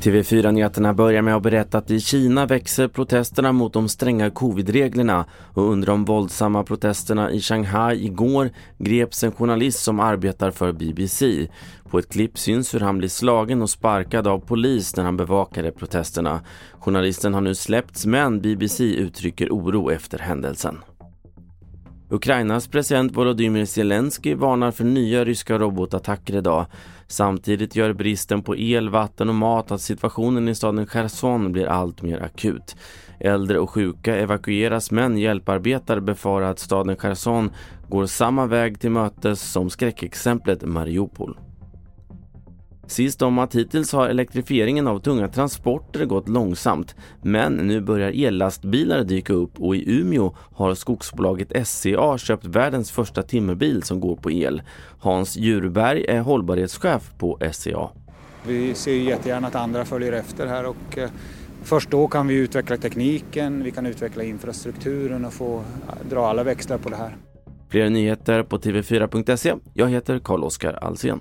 TV4-nyheterna börjar med att berätta att i Kina växer protesterna mot de stränga covidreglerna och under de våldsamma protesterna i Shanghai igår greps en journalist som arbetar för BBC. På ett klipp syns hur han blir slagen och sparkad av polis när han bevakade protesterna. Journalisten har nu släppts men BBC uttrycker oro efter händelsen. Ukrainas president Volodymyr Zelensky varnar för nya ryska robotattacker idag. Samtidigt gör bristen på el, vatten och mat att situationen i staden Cherson blir allt mer akut. Äldre och sjuka evakueras men hjälparbetare befarar att staden Cherson går samma väg till mötes som skräckexemplet Mariupol. Sist om att hittills har elektrifieringen av tunga transporter gått långsamt men nu börjar ellastbilar dyka upp och i Umeå har skogsbolaget SCA köpt världens första timmerbil som går på el. Hans Djurberg är hållbarhetschef på SCA. Vi ser jättegärna att andra följer efter här och eh, först då kan vi utveckla tekniken, vi kan utveckla infrastrukturen och få dra alla växlar på det här. Fler nyheter på tv4.se. Jag heter Carl-Oskar Alsen.